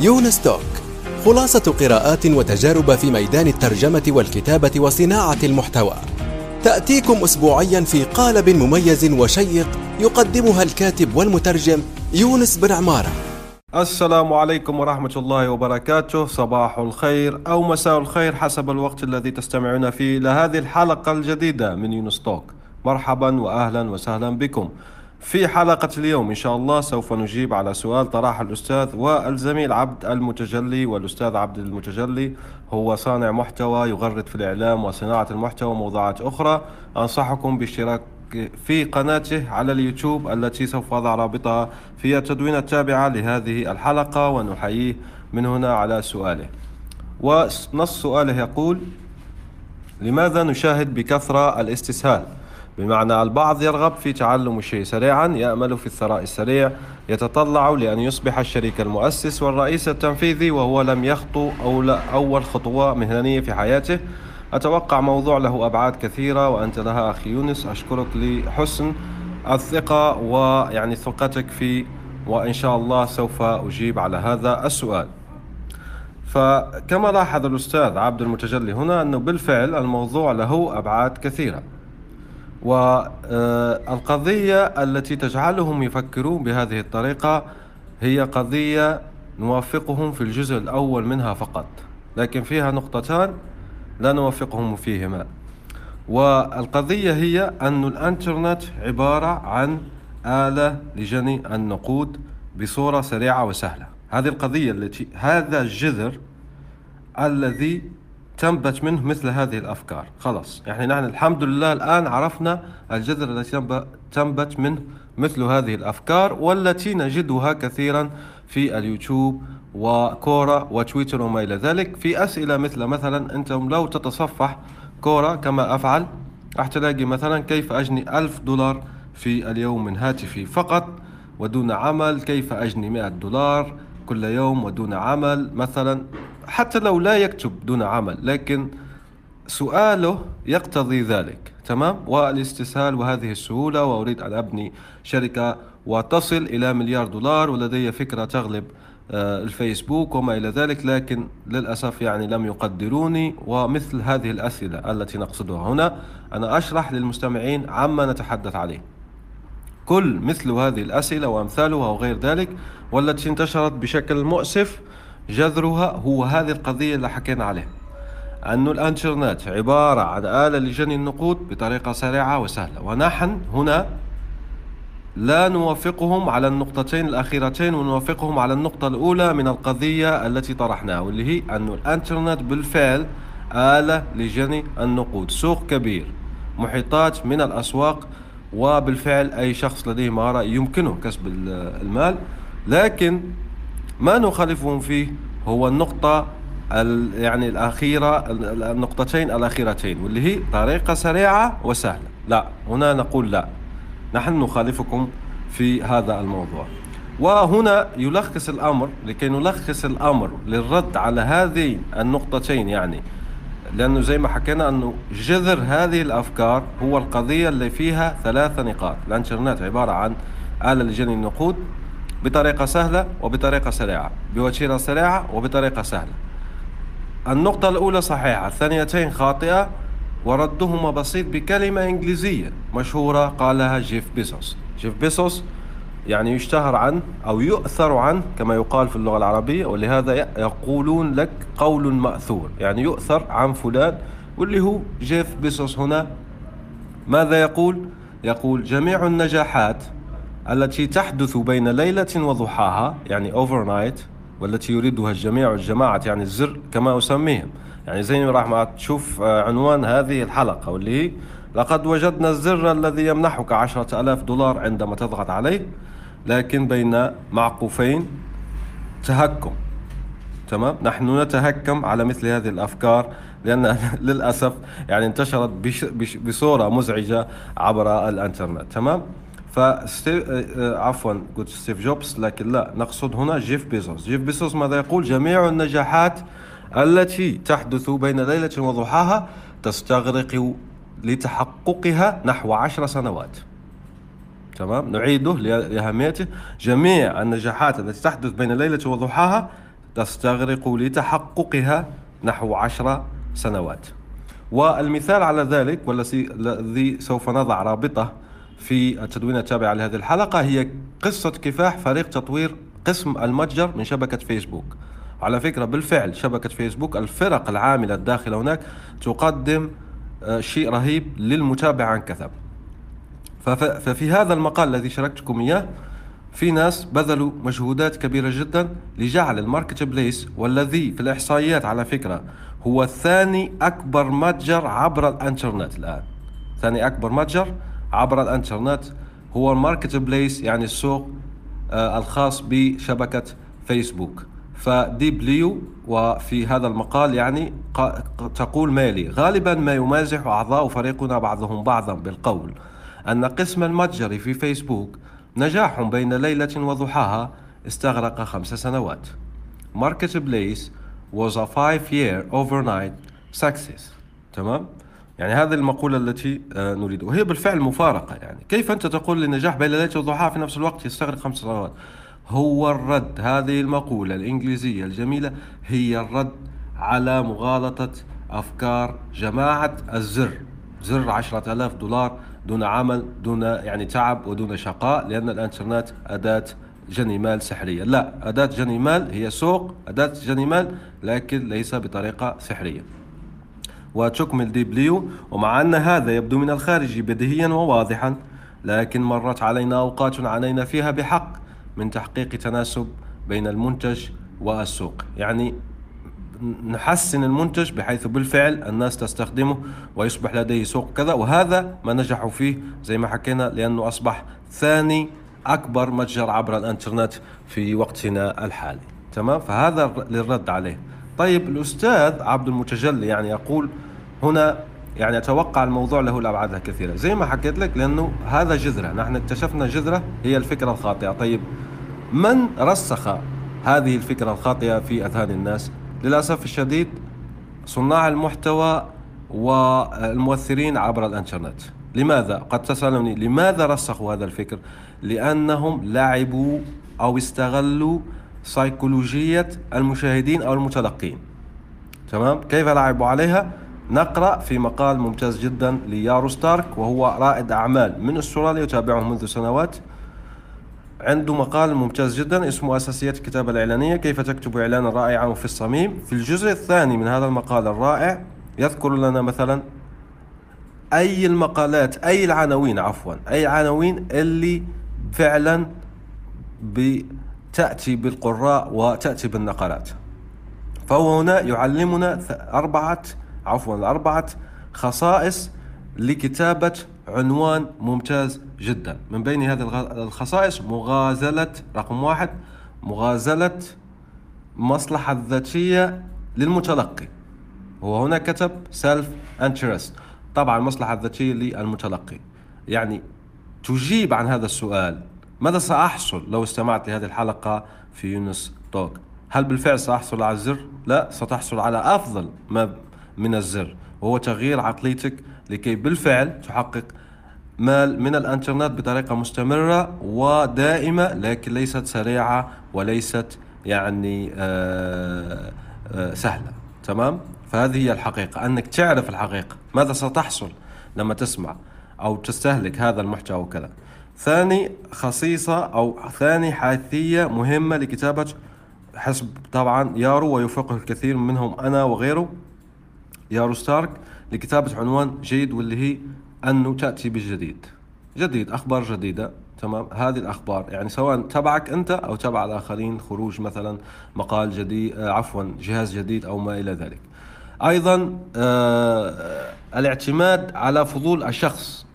يونس توك خلاصة قراءات وتجارب في ميدان الترجمة والكتابة وصناعة المحتوى. تأتيكم أسبوعيا في قالب مميز وشيق يقدمها الكاتب والمترجم يونس بن عمارة. السلام عليكم ورحمة الله وبركاته. صباح الخير أو مساء الخير حسب الوقت الذي تستمعون فيه لهذه الحلقة الجديدة من يونستوك مرحبا وأهلا وسهلا بكم. في حلقة اليوم إن شاء الله سوف نجيب على سؤال طرحه الأستاذ والزميل عبد المتجلي والأستاذ عبد المتجلي هو صانع محتوى يغرد في الإعلام وصناعة المحتوى وموضوعات أخرى. أنصحكم باشتراك في قناته على اليوتيوب التي سوف أضع رابطها في التدوين التابعة لهذه الحلقة ونحييه من هنا على سؤاله. ونص سؤاله يقول لماذا نشاهد بكثرة الاستسهال؟ بمعنى البعض يرغب في تعلم الشيء سريعا يأمل في الثراء السريع يتطلع لأن يصبح الشريك المؤسس والرئيس التنفيذي وهو لم يخطو أول خطوة مهنية في حياته. أتوقع موضوع له أبعاد كثيرة وأنت لها أخي يونس. أشكرك لحسن الثقة ويعني ثقتك في وإن شاء الله سوف أجيب على هذا السؤال. فكما لاحظ الأستاذ عبد المتجلي هنا أنه بالفعل الموضوع له أبعاد كثيرة. والقضية التي تجعلهم يفكرون بهذه الطريقة هي قضية نوافقهم في الجزء الأول منها فقط لكن فيها نقطتان لا نوافقهم فيهما. والقضية هي أن الأنترنت عبارة عن آلة لجني النقود بصورة سريعة وسهلة. هذه القضية التي هذا الجذر الذي تنبت منه مثل هذه الأفكار. خلاص. يعني نحن الحمد لله الآن عرفنا الجذر التي تنبت منه مثل هذه الأفكار والتي نجدها كثيرا في اليوتيوب وكورة وتويتر وما إلى ذلك. في أسئلة مثل مثلا أنتم لو تتصفح كورة كما أفعل راح تلاقي مثلا كيف أجني ألف دولار في اليوم من هاتفي فقط ودون عمل كيف أجني مئة دولار كل يوم ودون عمل مثلا. حتى لو لا يكتب دون عمل لكن سؤاله يقتضي ذلك تمام؟ والاستسهال وهذه السهولة وأريد أن أبني شركة وتصل إلى مليار دولار ولدي فكرة تغلب آه، الفيسبوك وما إلى ذلك لكن للأسف يعني لم يقدروني ومثل هذه الأسئلة التي نقصدها هنا أنا أشرح للمستمعين عما نتحدث عليه. كل مثل هذه الأسئلة وأمثالها وغير ذلك والتي انتشرت بشكل مؤسف جذرها هو هذه القضية اللي حكينا عليها. أن الإنترنت عبارة عن آلة لجني النقود بطريقة سريعة وسهلة. ونحن هنا لا نوافقهم على النقطتين الأخيرتين ونوافقهم على النقطة الأولى من القضية التي طرحناها واللي هي أن الإنترنت بالفعل آلة لجني النقود سوق كبير محيطات من الأسواق وبالفعل أي شخص لديه مهارة يمكنه كسب المال. لكن ما نخالفهم فيه هو النقطة يعني الأخيرة النقطتين الأخيرتين واللي هي طريقة سريعة وسهلة. لا هنا نقول لا. نحن نخالفكم في هذا الموضوع. وهنا يلخص الأمر لكي نلخص الأمر للرد على هذه النقطتين يعني. لأنه زي ما حكينا أنه جذر هذه الأفكار هو القضية اللي فيها ثلاثة نقاط. الانترنت عبارة عن آلة لجني النقود بطريقة سهلة وبطريقة سريعة. بوتيرة سريعة وبطريقة سهلة. النقطة الأولى صحيحة الثانيتين خاطئة وردهما بسيط بكلمة إنجليزية مشهورة قالها جيف بيسوس جيف بيسوس يعني يشتهر عن أو يؤثر عن كما يقال في اللغة العربية ولهذا يقولون لك قول مأثور. يعني يؤثر عن فلان واللي هو جيف بيسوس هنا ماذا يقول؟ يقول جميع النجاحات التي تحدث بين ليلة وضحاها يعني overnight والتي يريدها الجميع والجماعة يعني الزر كما أسميهم. يعني زي ما راح تشوف آه، عنوان هذه الحلقة واللي هي لقد وجدنا الزر الذي يمنحك عشرة ألاف دولار عندما تضغط عليه لكن بين معقوفين تهكم. تمام؟ نحن نتهكم على مثل هذه الأفكار لأن للأسف يعني انتشرت بصورة مزعجة عبر الإنترنت. تمام؟ فستيف آه، آه، عفوا قلت ستيف جوبز لكن لا نقصد هنا جيف بيزوس جيف بيزوس ماذا يقول؟ جميع النجاحات التي تحدث بين ليلة وضحاها تستغرق لتحققها نحو عشر سنوات. تمام؟ نعيده لأهميته. جميع النجاحات التي تحدث بين ليلة وضحاها تستغرق لتحققها نحو عشر سنوات. والمثال على ذلك والذي سوف نضع رابطة في التدوين التابع لهذه الحلقة هي قصة كفاح فريق تطوير قسم المتجر من شبكة فيسبوك. على فكرة بالفعل شبكة فيسبوك الفرق العاملة الداخل هناك تقدم آه، شيء رهيب للمتابع عن كثب. ففي هذا المقال الذي شاركتكم إياه في ناس بذلوا مجهودات كبيرة جدا لجعل ال Marketplace والذي في الإحصائيات على فكرة هو ثاني أكبر متجر عبر الإنترنت الآن. ثاني أكبر متجر عبر الإنترنت هو ال Marketplace يعني السوق آه، الخاص بشبكة فيسبوك. فديبليو وفي هذا المقال يعني تقول مالي غالبا ما يمازح أعضاء فريقنا بعضهم بعضا بالقول أن قسم المتجر في فيسبوك نجاح بين ليلة وضحاها استغرق خمس سنوات. ماركت بليس was a five year overnight success. تمام؟ يعني هذه المقولة التي آه، نريد. وهي بالفعل مفارقة يعني. كيف أنت تقول للنجاح بين ليلة وضحاها في نفس الوقت يستغرق خمس سنوات هو الرد هذه المقولة الإنجليزية الجميلة هي الرد على مغالطة أفكار جماعة الزر. زر عشرة آلاف دولار دون عمل دون يعني تعب ودون شقاء لأن الإنترنت أداة جني سحرية. لا أداة جني هي سوق أداة جني لكن ليس بطريقة سحرية. وتكمل ديبليو ومع أن هذا يبدو من الخارج بديهيا وواضحا لكن مرت علينا أوقات عانينا فيها بحق من تحقيق تناسب بين المنتج والسوق. يعني نحسن المنتج بحيث بالفعل الناس تستخدمه ويصبح لديه سوق كذا وهذا ما نجحوا فيه زي ما حكينا لأنه أصبح ثاني أكبر متجر عبر الإنترنت في وقتنا الحالي. تمام؟ فهذا للرد عليه. طيب الأستاذ عبد المتجلي يعني يقول هنا يعني أتوقع الموضوع له الأبعاد الكثيرة زي ما حكيت لك لأنه هذا جذرة نحن اكتشفنا جذرة هي الفكرة الخاطئة طيب من رسخ هذه الفكرة الخاطئة في أذهان الناس للأسف الشديد صناع المحتوى والمؤثرين عبر الإنترنت لماذا؟ قد تسألوني لماذا رسخوا هذا الفكر؟ لأنهم لعبوا أو استغلوا سيكولوجية المشاهدين أو المتلقين تمام؟ كيف لعبوا عليها؟ نقرأ في مقال ممتاز جدا ليارو ستارك وهو رائد أعمال من أستراليا يتابعه منذ سنوات. عنده مقال ممتاز جدا اسمه أساسيات الكتابة الإعلانية كيف تكتب إعلانا رائعا في الصميم. في الجزء الثاني من هذا المقال الرائع يذكر لنا مثلا أي المقالات أي العناوين عفوا أي عناوين اللي فعلا بتأتي بالقراء وتأتي بالنقرات. فهو هنا يعلمنا أربعة عفوا أربعة خصائص لكتابة عنوان ممتاز جدا. من بين هذه الخصائص مغازلة رقم واحد مغازلة مصلحة ذاتية للمتلقي. هو هنا كتب self interest طبعا المصلحة الذاتية للمتلقي. يعني تجيب عن هذا السؤال ماذا سأحصل لو استمعت لهذه الحلقة في يونس توك؟ هل بالفعل سأحصل على الزر؟ لا ستحصل على أفضل ما من الزر. وهو تغيير عقليتك لكي بالفعل تحقق مال من الانترنت بطريقة مستمرة ودائمة لكن ليست سريعة وليست يعني آه، آه، سهلة. تمام؟ فهذه هي الحقيقة. أنك تعرف الحقيقة. ماذا ستحصل لما تسمع أو تستهلك هذا المحتوى وكذا ثاني خصيصة أو ثاني حاثيه مهمة لكتابة حسب طبعا يارو ويوفقه الكثير منهم أنا وغيره. يارو ستارك لكتابة عنوان جيد واللي هي أنه تأتي بالجديد جديد أخبار جديدة تمام؟ هذه الأخبار يعني سواء تبعك أنت أو تبع الآخرين خروج مثلا مقال جديد آه عفوا جهاز جديد أو ما إلى ذلك. أيضا آه الاعتماد على فضول الشخص.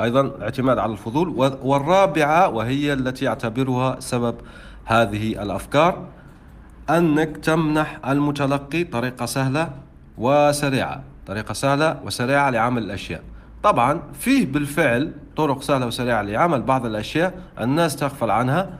أيضا الاعتماد على الفضول والرابعة وهي التي أعتبرها سبب هذه الأفكار أنك تمنح المتلقي طريقة سهلة وسريعة طريقة سهلة وسريعة لعمل الأشياء. طبعا فيه بالفعل طرق سهلة وسريعة لعمل بعض الأشياء الناس تغفل عنها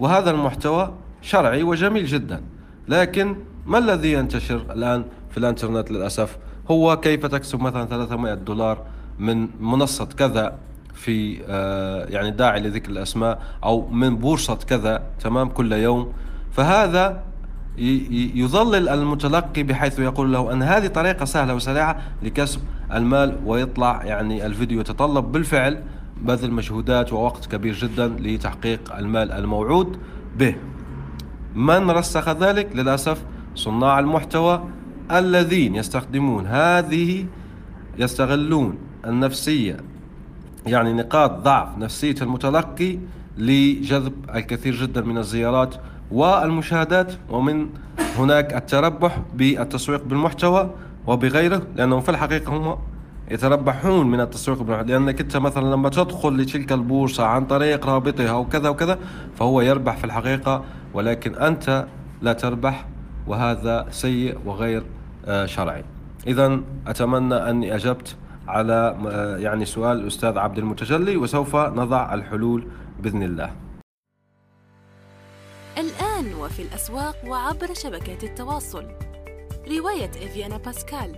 وهذا المحتوى شرعي وجميل جدا. لكن ما الذي ينتشر الآن في الإنترنت للأسف؟ هو كيف تكسب مثلا 300 دولار من منصة كذا في آه يعني داعي لذكر الأسماء أو من بورصة كذا تمام كل يوم؟ فهذا يظلل المتلقي بحيث يقول له أن هذه طريقة سهلة وسريعة لكسب المال ويطلع يعني الفيديو يتطلب بالفعل بذل مجهودات ووقت كبير جدا لتحقيق المال الموعود به. من رسخ ذلك؟ للأسف صناع المحتوى الذين يستخدمون هذه يستغلون النفسية يعني نقاط ضعف نفسية المتلقي لجذب الكثير جدا من الزيارات والمشاهدات ومن هناك التربح بالتسويق بالمحتوى وبغيره لأنهم في الحقيقة هم يتربحون من التسويق بالمحتوى. لأنك أنت مثلا لما تدخل لتلك البورصة عن طريق رابطها وكذا وكذا فهو يربح في الحقيقة ولكن أنت لا تربح وهذا سيء وغير آه، شرعي. إذا أتمنى أني أجبت على آه، يعني سؤال الأستاذ عبد المتجلي وسوف نضع الحلول بإذن الله. الآن وفي الأسواق وعبر شبكات التواصل. رواية إفيانا باسكال.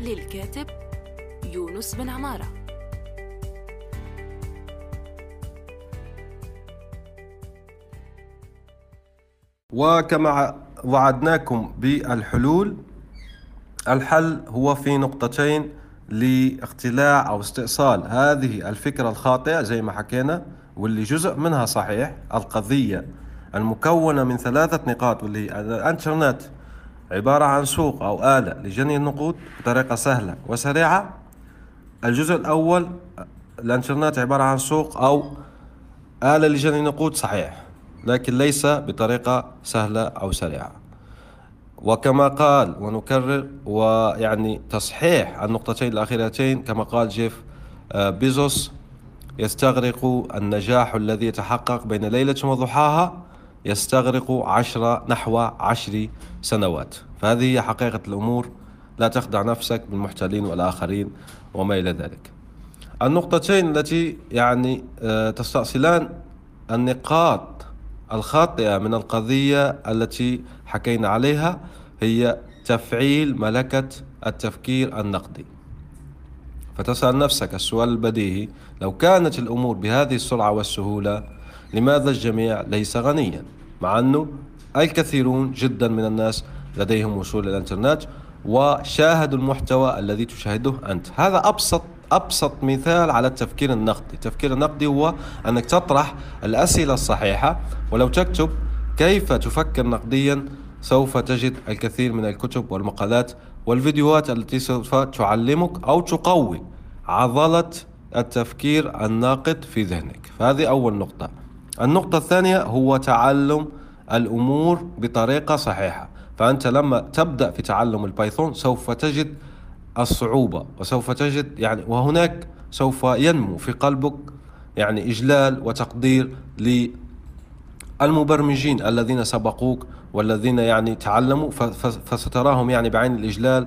للكاتب يونس بن عمارة. وكما وعدناكم بالحلول الحل هو في نقطتين لاختلاع أو استئصال هذه الفكرة الخاطئة زي ما حكينا واللي جزء منها صحيح القضية. المكونة من ثلاثة نقاط واللي الإنترنت عبارة عن سوق أو آلة لجني النقود بطريقة سهلة وسريعة. الجزء الأول الإنترنت عبارة عن سوق أو آلة لجني النقود صحيح لكن ليس بطريقة سهلة أو سريعة. وكما قال ونكرر ويعني تصحيح النقطتين الأخيرتين كما قال جيف آه، بيزوس يستغرق النجاح الذي يتحقق بين ليلة وضحاها. يستغرق عشر نحو عشر سنوات. فهذه هي حقيقة الأمور. لا تخدع نفسك بالمحتلين والآخرين وما إلى ذلك. النقطتين التي يعني آه، تستأصلان النقاط الخاطئة من القضية التي حكينا عليها هي تفعيل ملكة التفكير النقدي. فتسأل نفسك السؤال البديهي لو كانت الأمور بهذه السرعة والسهولة لماذا الجميع ليس غنيا؟ مع أنه الكثيرون جدا من الناس لديهم وصول إلى الإنترنت وشاهدوا المحتوى الذي تشاهده أنت. هذا أبسط أبسط مثال على التفكير النقدي. التفكير النقدي هو أنك تطرح الأسئلة الصحيحة ولو تكتب كيف تفكر نقديا سوف تجد الكثير من الكتب والمقالات والفيديوهات التي سوف تعلمك أو تقوي عضلة التفكير الناقد في ذهنك. فهذه أول نقطة. النقطة الثانية هو تعلم الأمور بطريقة صحيحة. فأنت لما تبدأ في تعلم البايثون سوف تجد الصعوبة وسوف تجد يعني وهناك سوف ينمو في قلبك يعني إجلال وتقدير للمبرمجين الذين سبقوك والذين يعني تعلموا فستراهم يعني بعين الإجلال.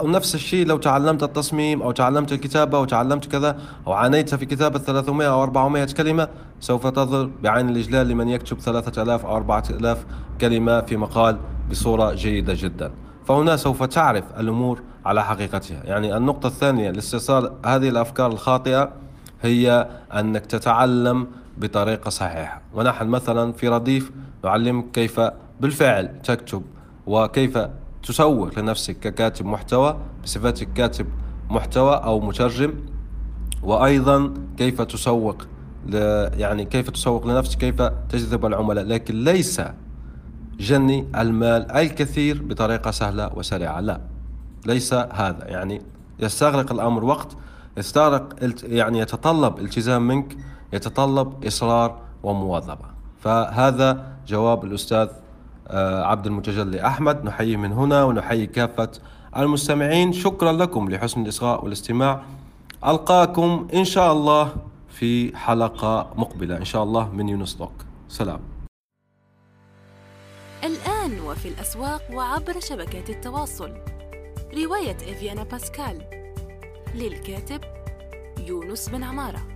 ونفس الشيء لو تعلمت التصميم أو تعلمت الكتابة أو تعلمت كذا أو عانيت في كتابة 300 أو 400 كلمة سوف تظهر بعين الإجلال لمن يكتب 3000 أو 4000 كلمة في مقال بصورة جيدة جدا. فهنا سوف تعرف الأمور على حقيقتها. يعني النقطة الثانية لاستئصال هذه الأفكار الخاطئة هي أنك تتعلم بطريقة صحيحة. ونحن مثلا في رديف نعلمك كيف بالفعل تكتب وكيف تسوق لنفسك ككاتب محتوى بصفتك كاتب محتوى أو مترجم وأيضا كيف تسوق يعني كيف تسوق لنفسك كيف تجذب العملاء. لكن ليس جني المال الكثير بطريقة سهلة وسريعة لا ليس هذا. يعني يستغرق الأمر وقت يستغرق يعني يتطلب التزام منك يتطلب إصرار ومواظبة. فهذا جواب الأستاذ آه، عبد المتجلي أحمد نحيي من هنا ونحيي كافة المستمعين. شكرا لكم لحسن الإصغاء والاستماع. ألقاكم إن شاء الله في حلقة مقبلة. إن شاء الله من يونس سلام. الآن وفي الأسواق وعبر شبكات التواصل. رواية إفيانا باسكال للكاتب يونس بن عمارة.